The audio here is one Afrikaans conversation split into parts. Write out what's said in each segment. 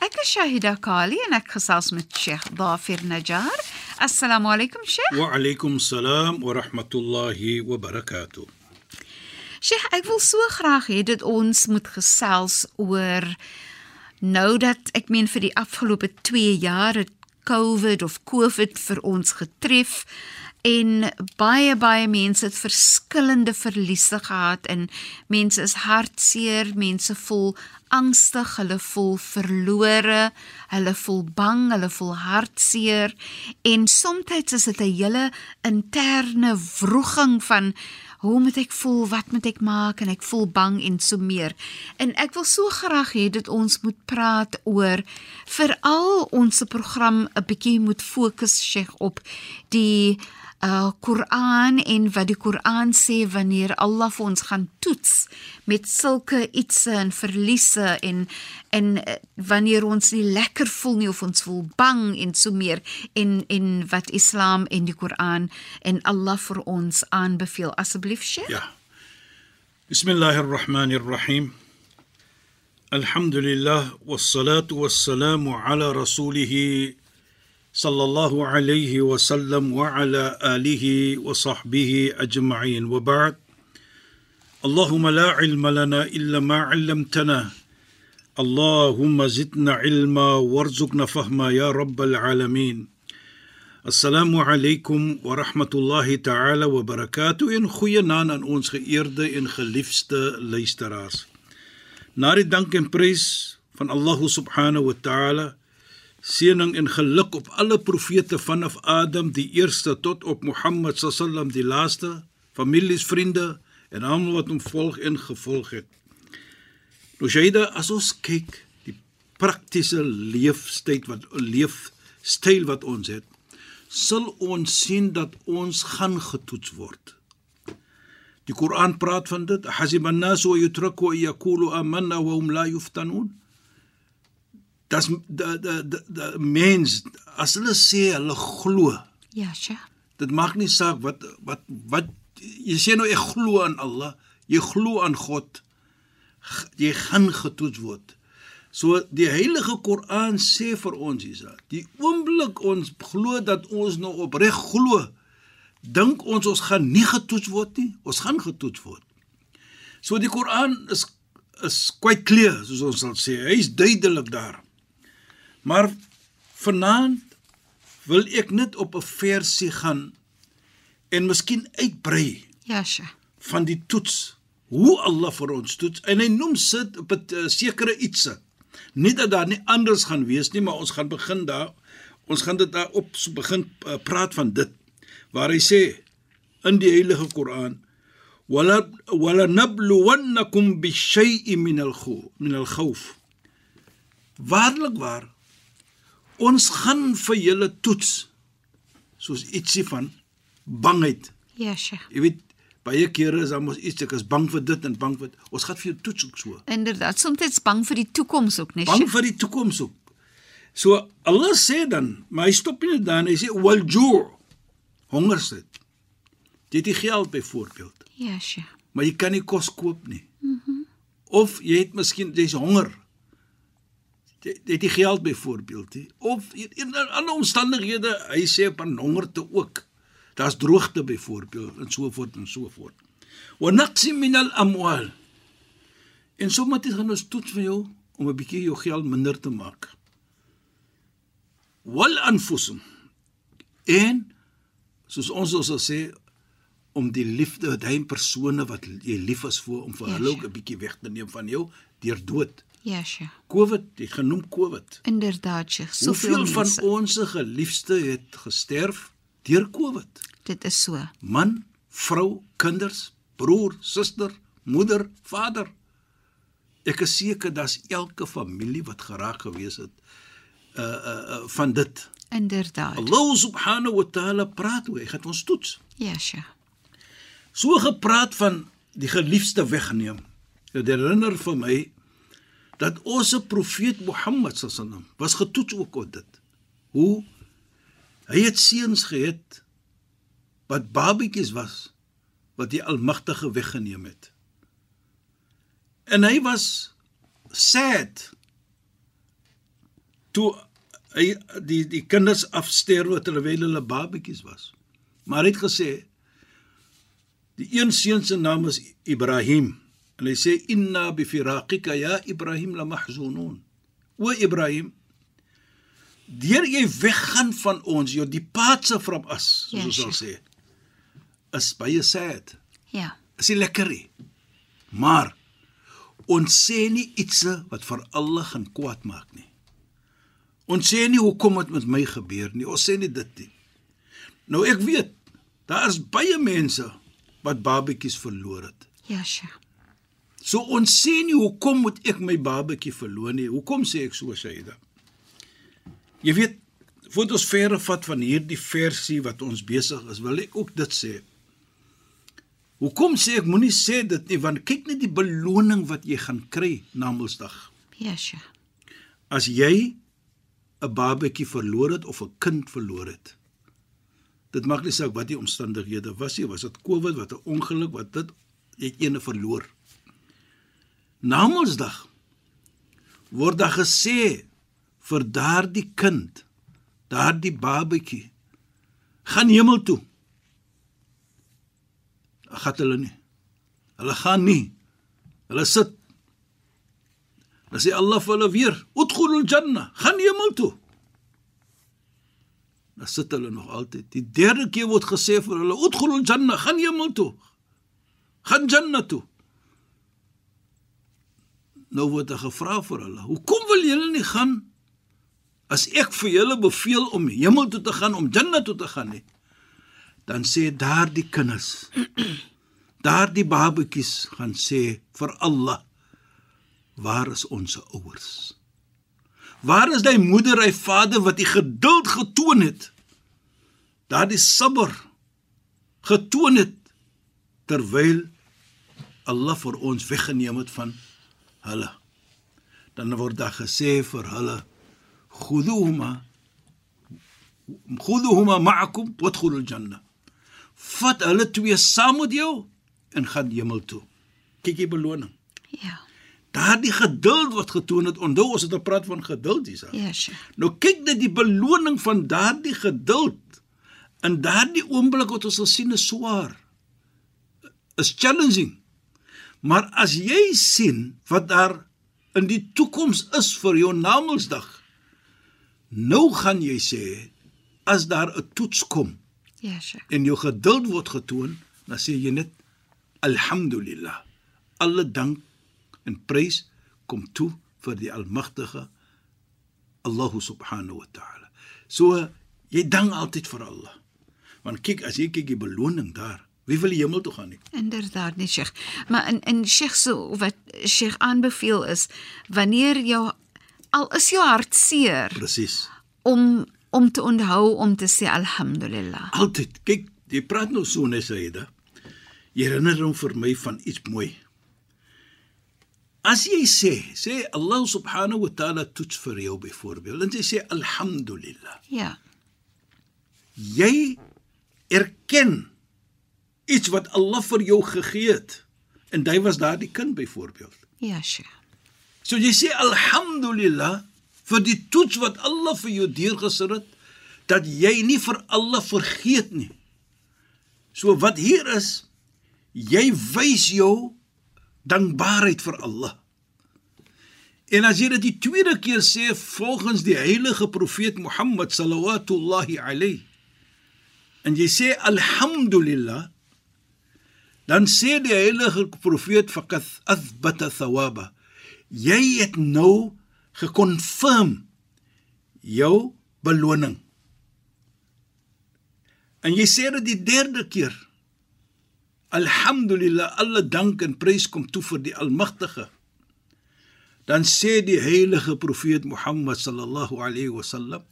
Ek is Shahida Kali en ek gesels met Sheikh Dafir Najjar. Assalamu alaykum Sheikh. Wa alaykum salaam wa rahmatullahi wa barakatuh. Sheikh, ek wil so graag hê dit ons moet gesels oor nou dat ek meen vir die afgelope 2 jaar het COVID of COVID vir ons getref en baie baie mense het verskillende verliese gehad en mense is hartseer, mense voel angstig, hulle voel verlore, hulle voel bang, hulle voel hartseer en soms is dit 'n hele interne wroging van hoe moet ek voel, wat moet ek maak en ek voel bang en so meer. En ek wil so graag hê dat ons moet praat oor veral ons program 'n bietjie moet fokus Sheikh op die uh Koran en wat die Koran sê wanneer Allah vir ons gaan toets met sulke ietsie en verliese en en uh, wanneer ons nie lekker voel nie of ons voel bang en so meer en en wat Islam en die Koran en Allah vir ons aanbeveel asseblief Sheikh Ja. Bismillahirrahmanirrahim. Alhamdulillah wassalatu wassalamu ala rasulih صلى الله عليه وسلم وعلى آله وصحبه أجمعين. وبعد اللهم لا علم لنا إلا ما علمتنا. اللهم زدنا علما وارزقنا فهما يا رب العالمين. السلام عليكم ورحمة الله تعالى وبركاته. إن خوينا أن أنس خيرد إن خليفست ليسترعز ناري دانك إن بريس فان الله سبحانه وتعالى seëning en geluk op alle profete vanaf Adam die eerste tot op Mohammed sallam die laaste, families, vriende en almal wat hom volg en gevolg het. Nou Shaida, as ons kyk die praktiese leefstyl wat leefstyl wat ons het, sal ons sien dat ons gaan getoets word. Die Koran praat van dit, hasiban nas wa yutraku yaqulu amanna wa hum la yuftanun. Das die die die mens as hulle sê hulle glo, Ja, Sheikh. dit maak nie saak wat wat wat jy sê nou ek glo aan Allah, jy glo aan God, jy gaan getoets word. So die Heilige Koran sê vir ons hiersa, die oomblik ons glo dat ons nou opreg glo, dink ons ons gaan nie getoets word nie, ons gaan getoets word. So die Koran is is quite clear, soos ons sal sê, hy's duidelik daar. Maar vanaand wil ek net op 'n versie gaan en miskien uitbrei Ja, Sheikh. van die toets hoe Allah vir ons toets. En hy noem sit op 'n uh, sekere ietsie. Nie dat daar nie anders gaan wees nie maar ons gaan begin daar ons gaan dit daar op begin uh, praat van dit waar hy sê in die heilige Koran wala wala nabluwannakum bishay'in min al-khawf min al-khawf waarlik waar ons gaan vir julle toets soos ietsie van bangheid Ja, Sheikh. Jy weet baie kere is dan mos iets ek is bang vir dit en bang vir ons gaan vir jou toets ook so. Inderdaad, soms bang vir die toekoms ook, nee, Bang vir die toekoms ook. So Allah sê dan, maar hy stop nie dan hy sê wal ju' honger sit. Jy het nie geld byvoorbeeld, Ja, Sheikh. maar jy kan nie kos koop nie. Mhm. Mm of jy het miskien jy's honger. Het nie geld byvoorbeeld nie of in, in ander omstandighede, hy sê op 'n hongerte ook. Daar's droogte byvoorbeeld en so voort en so voort. Wa naqsim min al-amwal. En sommer dit gaan ons toets vir jou om 'n bietjie jou geld minder te maak. Wal anfusum. En soos ons ons sal sê om die liefde wat hy persone wat jy lief is vir om vir Ja, hulle ook. 'n bietjie weg te neem van jou deur dood. Ja, Sheikh. COVID, het genoem COVID. Inderdaad, Sheikh. Soveel Hoeveel van mense. ons geliefde het gesterf deur COVID? Dit is so. Man, vrou, kinders, broer, suster, moeder, vader. Ek is seker daar's elke familie wat geraak gewees het uh uh, uh van dit. Inderdaad. Allah subhanahu wa ta'ala praat hoe hy gaan ons toets. Ja, Sheikh. So gepraat van die geliefde wegneem. Dit herinner vir my dat ons profeet Mohammed sallam was getoets ook op dit. Hoe hy het seuns gehad wat babetjies was wat die Almagtige weggeneem het. En hy was sad toe hy die die kinders afsterwe terwyl hulle babetjies was. Maar hy het gesê Die een seun se naam is Ibrahim. En hy sê inna bi firaqika ya Ibrahim la mahzunun. O Ibrahim, deur jy weggaan van ons, jou departure from us, soos Ja, ons sal sê, is baie sad. Ja. Is nie lekker nie. Maar ons sê nie iets wat vir alle gaan kwaad maak nie. Ons sê nie hoekom dit met my gebeur nie. Ons sê nie dit nie. Nou ek weet, daar is baie mense wat babetjies verloor het. Ja, Sheikh. So ons sê nie hoekom moet ek my babatjie verloor nie. Hoekom sê ek so Shaida? Jy weet, voordat ons verder vat van hierdie versie wat ons besig is, wil ek ook dit sê. Hoekom sê ek moenie sê dit nie want kyk net die beloning wat jy gaan kry na Mondsdag. Ja, Sheikh. As jy 'n babatjie verloor het of 'n kind verloor het. Dit maak nie saak wat die omstandighede was nie, was dit COVID, wat 'n ongeluk, wat dit jy het ene verloor. Na Mondsdag word daar gesê vir daardie kind, daardie babatjie gaan hemel toe. Gaan hulle nie. Hulle gaan nie. Hulle sit Dan sê Allah vir hulle weer: "Udkhulul janna." Gaan hemel toe. Dan sit hulle nog altyd. Die derde keer word gesê vir hulle: "Udkhulul janna." Gaan hemel toe. Gaan janna toe. Nou word daar gevra vir hulle: "Hoekom wil julle nie gaan as ek vir julle beveel om hemel toe te gaan, om janna toe te gaan nie?" Dan sê daardie kinders, daardie babetjies gaan sê vir Allah: Waar is ons ouers? Waar is daai moeder, hy vader wat die geduld getoon het? Daardie sabber getoon het terwyl Allah vir ons weggeneem het van hulle. Dan word daar gesê vir hulle: "Khuduhuma khuduhuma ma'akum wadkhulul janna." Vat hulle twee saam met jou en gaan hemel toe. Kyk die beloning. Ja. Daardie geduld wat getoon het, onthou ons het gepraat van geduld hier. Ja, Sheikh. Nou kyk net die beloning van daardie geduld. In daardie oomblik wat ons sal sien is swaar. Is challenging. Maar as jy sien wat daar in die toekoms is vir jou Namedsdag, nou gaan jy sê as daar 'n toets kom Ja, Sheikh. en jou geduld word getoon, dan sê jy net alhamdulillah. Alle dank en prys kom toe vir die almagtige Allah subhanahu wa ta'ala. So jy dank altyd vir Allah. Want kyk as jy kyk die beloning daar, wie wil die hemel toe gaan nie? Inderdaad nie, Sheikh. Maar in in Sheikh so wat Sheikh aanbeveel is wanneer jou al is jou hart seer Presies. om om te onthou om te sê alhamdulillah. Altyd. Kyk, jy praat nou so net Saida. Jy herinner hom vir my van iets mooi. As jy sê, sê Allah subhanahu wa ta'ala toets vir jou byvoorbeeld en jy sê alhamdulillah. Ja. Jy erken iets wat Allah vir jou gegee het en dit was daardie kind byvoorbeeld. Ja, Sheikh. So jy sê alhamdulillah vir die toets wat Allah vir jou deurgesit het dat jy nie vir Allah vergeet nie. So wat hier is, jy wys jou dankbaarheid vir Allah. En as jy dit die tweede keer sê volgens die heilige profeet Mohammed sallallahu alayhi en jy sê alhamdulillah Dan sê die heilige profeet faqad athbata thawaba. Jy het nou gekonfirm jou beloning. En jy sê dit die derde keer. Alhamdulillah, alle dank en prys kom toe vir die Almagtige. Dan sê die heilige profeet Mohammed sallallahu alayhi wasallam,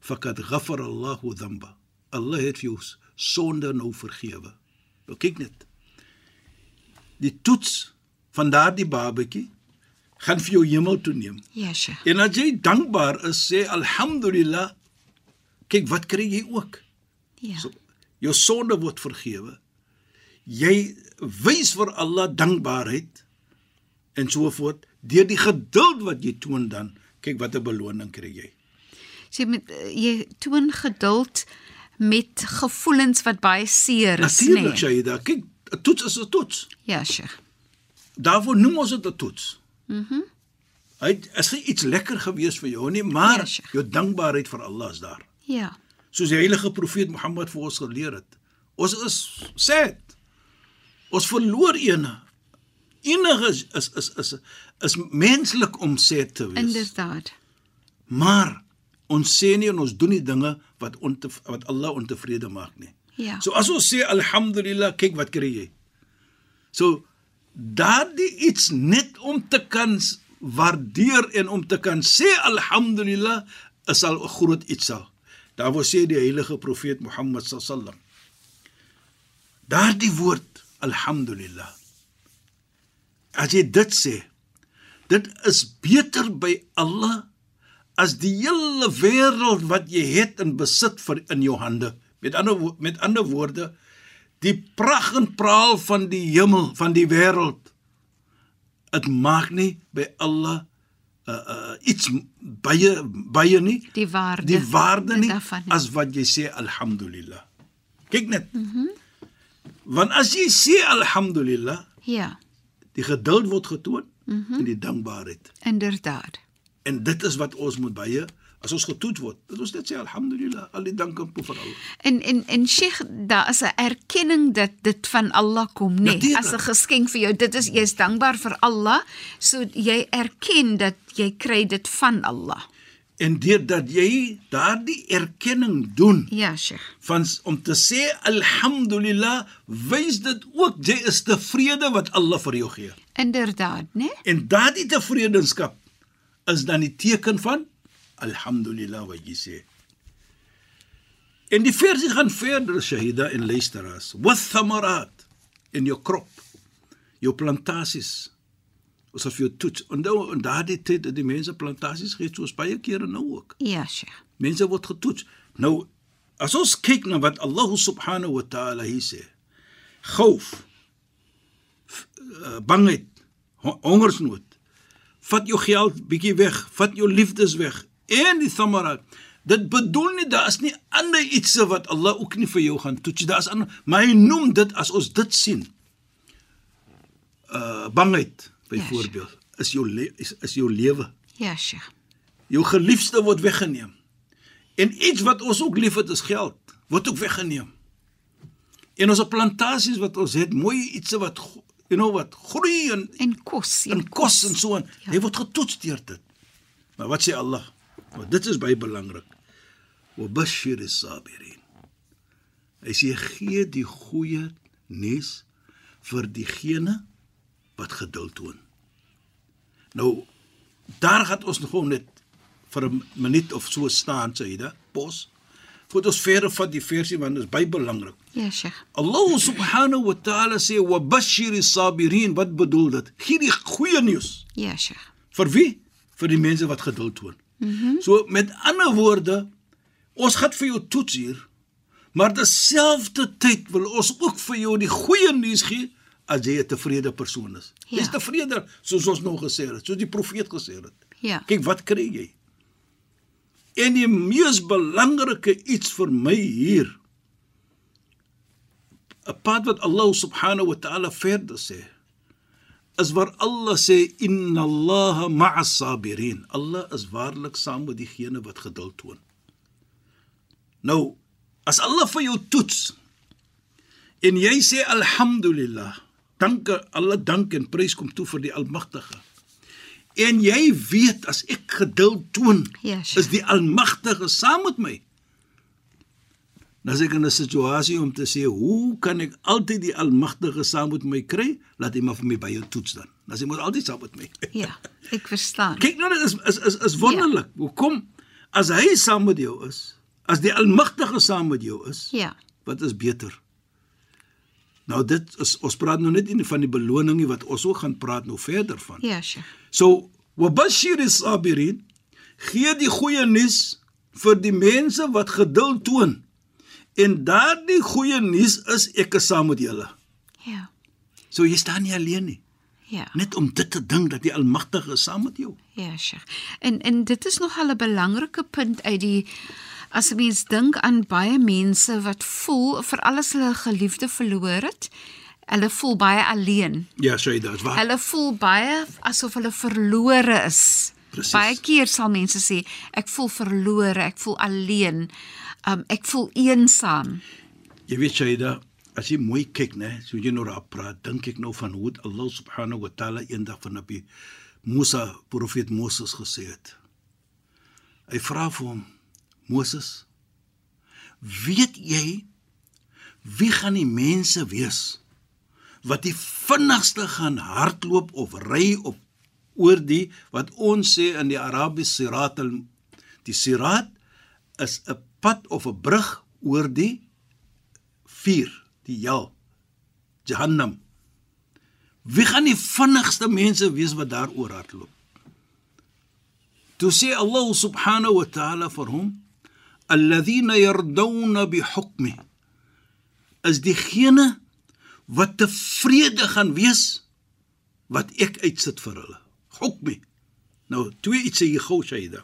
"Faqad ghafara Allahu dhanba." Allah het jou sonde nou vergewe. Nou kyk net. Die toets van daardie babatjie gaan vir jou hemel toe neem. Ja, Sheikh. En as jy dankbaar is, sê alhamdulillah. Kyk wat kry jy ook. Ja. So, jou sonde word vergewe. Jy wys vir Allah dankbaarheid en so voort deur die geduld wat jy toon dan. Kyk watter beloning kry jy. Sy met eh, jy toon geduld met gevoelens wat baie seer is, Natuurlik, nê? Shaida. Kyk, 'n toets is 'n toets. Ja, Sheikh. Daarvoor noem ons dit 'n toets. Mhm. Mm Hy is nie iets lekker gewees vir jou nie, maar Ja, jou dankbaarheid vir Allah is daar. ja. soos die heilige profeet Mohammed vir ons geleer het. Ons is sad. Ons verloor ene. Enige is is is is, is menslik om sad te wees. Inderdaad. Maar ons sê nie en ons doen nie dinge wat onte, wat Allah ontevrede maak nie. Ja. So as ons sê alhamdulillah, kyk wat kry jy. So daardie iets net om te kan waardeer en om te kan sê alhamdulillah is al 'n groot iets al. Daar word sê die heilige profeet Mohammed sallam. Daardie woord alhamdulillah. As jy dit sê, dit is beter by Allah as die hele wêreld wat jy het in besit vir in jou hande. Met ander met ander woorde, die pragt en praal van die hemel, van die wêreld. Dit maak nie by Allah uh, uh iets baie baie nie Die waarde. die waarde nie daarvan as wat jy sê alhamdulillah. Kyk net. Mhm. Mm Want as jy sê alhamdulillah, Ja, die geduld word getoon mm -hmm. en die dankbaarheid. inderdaad. En dit is wat ons moet baie as ons getoet word. Dat ons net sê alhamdulillah, al die dank en vir Allah. En en en Sheikh, daar is 'n erkenning dat dit van Allah kom, nê? Natuurlijk. As 'n geskenk vir jou. Dit is jy's dankbaar vir Allah, so jy erken dat jy kry dit van Allah. En deurdat jy daardie erkenning doen Ja, Sheikh. van om te sê alhamdulillah, wys dit ook jy is tevrede wat Allah vir jou gee. Inderdaad, né? En daardie tevredenskap is dan die teken van alhamdulillah wat jy sê. En die versie gaan verder Shahida en luisteraars. Wat thamarat in jou krop, jou plantasies. Ons of jou toets. Onthou in daardie tyd het die mense plantasies gehad soos baie kere nou ook. Ja, Sheikh. Mense word getoets. Nou as ons kyk na wat Allah subhanahu wa ta'ala hier sê. Gauf. f- uh, Bangheid, ho- hongersnood. Vat jou geld bietjie weg, vat jou liefdes weg en die thamarat. Dit bedoel nie daar is nie ander ietsie wat Allah ook nie vir jou gaan toets. Daar is ander, maar hy noem dit as ons dit sien. Uh bangheid byvoorbeeld is jou le- is, is jou lewe Ja, Sheikh. jou geliefde word weggeneem. En iets wat ons ook liefhet is geld, word ook weggeneem. En ons plantasies wat ons het, mooi iets wat you know wat groei en En kos. en kos en so aan. Ja. Hy word getoets deur dit. Maar wat sê Allah? Want dit is baie belangrik. Wa bashir as-sabirin. Hy sê gee die goeie nuus vir diegene wat geduld toon. Nou daar gaan ons nog net vir 'n minuut of so staan, Saida, pos. Voor ons verder van die versie want dit is baie belangrik. Ja, Sheikh. Allah subhanahu wa ta'ala sê wa bashir sabirin wat bedoel dit? Gee die goeie nuus. Ja, Sheikh. Vir wie? Vir die mense wat geduld toon. Mm -hmm. So met ander woorde, ons gaan vir jou toets hier, maar terselfdertyd wil ons ook vir jou die goeie nuus gee as jy 'n tevrede persoon is. Ja. Jy's tevrede soos ons nou gesê het, soos die profeet gesê het. Ja. Kyk wat kry jy? En die mees belangrike iets vir my hier 'n pad wat Allah subhanahu wa ta'ala verder sê is waar Allah sê inna Allaha ma'as sabirin. Allah is waarlik saam met diegene wat geduld toon. Nou, as Allah vir jou toets en jy sê alhamdulillah, danke alle dank en prys kom toe vir die Almagtige. En jy weet as ek geduld toon, Ja, sure. is die Almagtige saam met my. Dan is ek in 'n situasie om te sê, hoe kan ek altyd die Almagtige saam met my kry? Laat hy maar vir my by jou toets dan. Dan hy moet altyd saam met my. Ja, ek verstaan. Kyk nou, dit is is is, is wonderlik. Ja. Hoekom as hy saam met jou is, as die Almagtige saam met jou is, Ja. wat is beter? Nou dit is ons praat nou net nie van die beloning nie wat ons ook gaan praat nou verder van. Ja, Sheikh. So wabashir as-sabirin gee die goeie nuus vir die mense wat geduld toon. En daardie goeie nuus is ek is saam met julle. Ja. So jy staan nie alleen nie. Ja. Net om dit te dink dat die Almagtige saam met jou. Ja, Sheikh. En en dit is nog 'n belangrike punt uit die as mens dink aan baie mense wat voel vir alles hulle geliefde verloor het, hulle voel baie alleen. Ja, Shaida, is waar. Hulle voel baie asof hulle verlore is. Presies. Baie keer sal mense sê ek voel verlore, ek voel alleen. Um ek voel eensaam. Jy weet Shaida, as jy mooi kyk, né, so jy nou daar praat, dink ek nou van hoe Allah subhanahu wa taala eendag van Nabi Musa, profeet Moses gesê het. Hy vra vir hom, Moses, weet jy wie gaan die mense wees wat die vinnigste gaan hardloop of ry op oor die wat ons sê in die Arabies sirat al die sirat is 'n pad of 'n brug oor die vuur, die hel, Jahannam. Wie gaan die vinnigste mense wees wat daar oor hardloop? Toe sê Allah subhanahu wa ta'ala vir hom, alladhina yardawna bihukmi is diegene wat tevrede gaan wees wat ek uitsit vir hulle. Hukmi. Nou twee iets hier gou Shaida.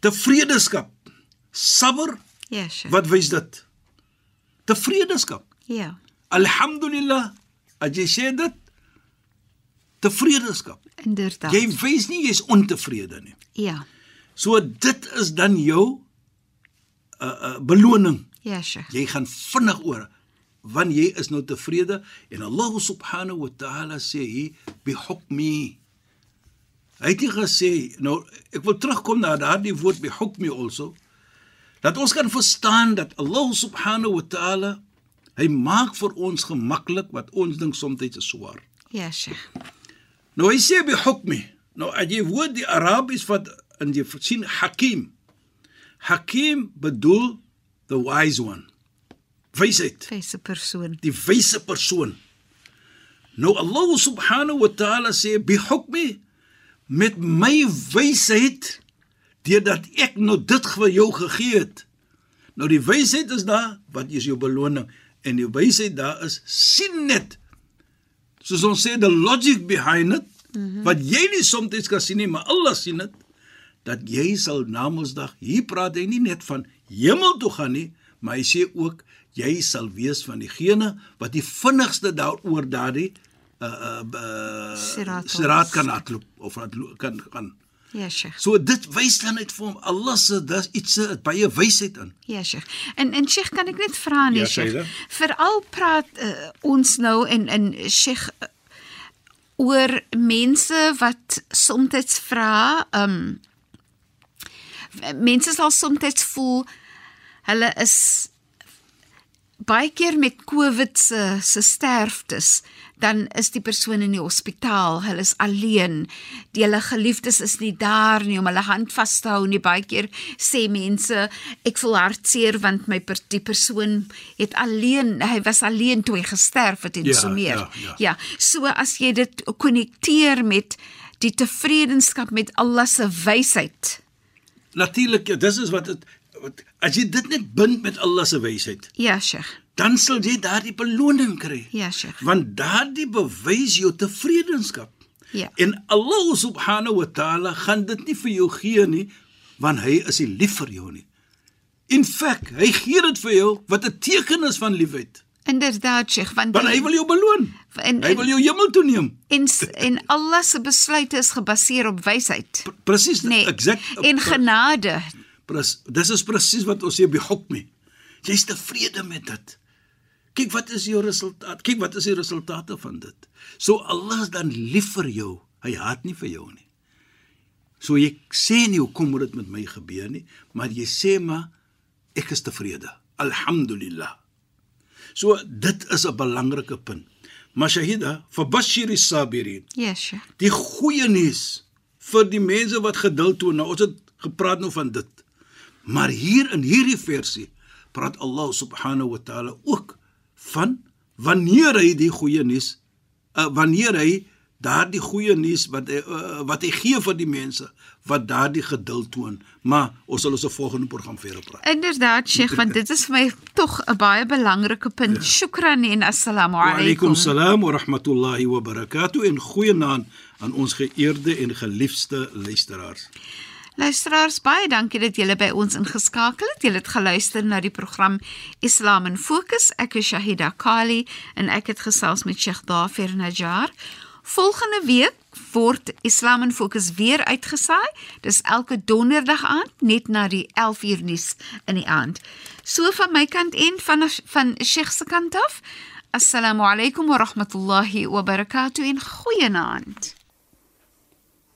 Tevredeskap. Sabr, Ja, Sheikh. wat wys dit? Tevredeskap. Ja. Alhamdulillah, as jy sê dit tevredeskap. Inderdaad. Jy wys nie jy's ontevrede nie. Ja. So dit is dan jou uh, uh beloning. Ja, Sheikh. Jy gaan vinnig oor want jy is nou tevrede en Allah subhanahu wa ta'ala sê hier bi hukmi. Hy het nie gesê nou ek wil terugkom na daardie woord bi hukmi also dat ons kan verstaan dat Allah subhanahu wa ta'ala hy maak vir ons gemaklik wat ons dink soms is swaar. Ja, Sheikh. Nou hy sê bi hukmi. Nou as jy woord die Arabies wat in jy sien hakim. Hakim bedoel the wise one. Wysheid, Wyse persoon. die wyse persoon. Nou Allah subhanahu wa ta'ala sê bi hukmi met my wysheid deurdat ek nou dit vir jou gegee het. Nou die wysheid is daar, wat is jou beloning? En die wysheid daar is sien net. Soos ons sê the logic behind it, mm -hmm. wat jy nie soms kan sien nie, maar Allah sien dit dat jy sal na Mondsdag hier praat hy nie net van hemel toe gaan nie, maar hy sê ook jy sal wees van diegene wat die vinnigste daaroor daardie uh uh, uh Siraat siraat kan hardloop of kan kan Ja, Sheikh. So dit wys dan net vir hom Allah se dis iets uh, baie wysheid in. Ja, Sheikh. En en Sheikh, kan ek net vra nee, Ja, Sheikh. Veral praat uh, ons nou en in Sheikh uh, oor mense wat soms vra, um mense sal soms voel hulle is baie keer met COVID se se sterftes dan is die persoon in die hospitaal, hulle is alleen. Die hulle geliefdes is nie daar nie om hulle hand vas te hou nie. Baie keer sê mense, ek voel hartseer want my per, die persoon het alleen, hy was alleen toe hy gesterf het en Ja, so meer. ja, ja. ja, so as jy dit konnekteer met die tevredenskap met Allah se wysheid. Natuurlik, ja, dis is wat dit wat as jy dit net bind met Allah se wysheid, Ja, Sheikh. Dan sal jy daardie beloning kry. Ja, Sheikh. Want daardie bewys jou tevredenskap. Ja. En Allah subhanahu wa ta'ala gaan dit nie vir jou gee nie, want hy is nie lief vir jou nie. In feite, hy gee dit vir jou wat 'n teken is van liefheid. Inderdaad, Sheikh, want Want hy wil jou beloon. En- hy wil jou hemel toe neem. en en Allah se besluite is gebaseer op wysheid. P- Presies, Nee. exact. En genade. Pres, dis is presies wat ons sê by hukmi. Jy's tevrede met dit. Kyk wat is jou resultaat? Kyk wat is die resultate van dit? So Allah is dan lief vir jou. Hy haat nie vir jou nie. So jy sê nie hoekom moet dit met my gebeur nie, maar jy sê maar ek is tevrede. Alhamdulillah. So dit is 'n belangrike punt. Maar Shahida, fabashiri sabirin. Yes, Sheikh. Die goeie nuus vir die mense wat geduld toon. Nou ons het gepraat nou van dit. Maar hier in hierdie versie praat Allah subhanahu wa taala ook van wanneer hy die goeie nuus uh, wanneer hy daardie goeie nuus wat hy, uh, wat hy gee vir die mense wat daardie geduld toon. Maar ons sal ons 'n volgende program verder praat. Inderdaad, Sheikh, want dit is vir my tog 'n baie belangrike punt. Ja. Shukran en assalamu Wa alaykum alaykum. salaam wa rahmatullahi wa barakatuh en goeienaand aan ons geëerde en geliefde luisteraars. Luisteraars, baie dankie dat julle by ons ingeskakel het. Julle het geluister na die program Islam in Fokus. Ek is Shahida Kali en ek het gesels met Sheikh Dafer Najjar. Volgende week word Islam in Fokus weer uitgesaai. Dis elke donderdag aand net na die 11uur nuus in die aand. So van my kant en van van Sheikh se kant af. Assalamu alaykum wa rahmatullahi wa barakatuh en goeienaand.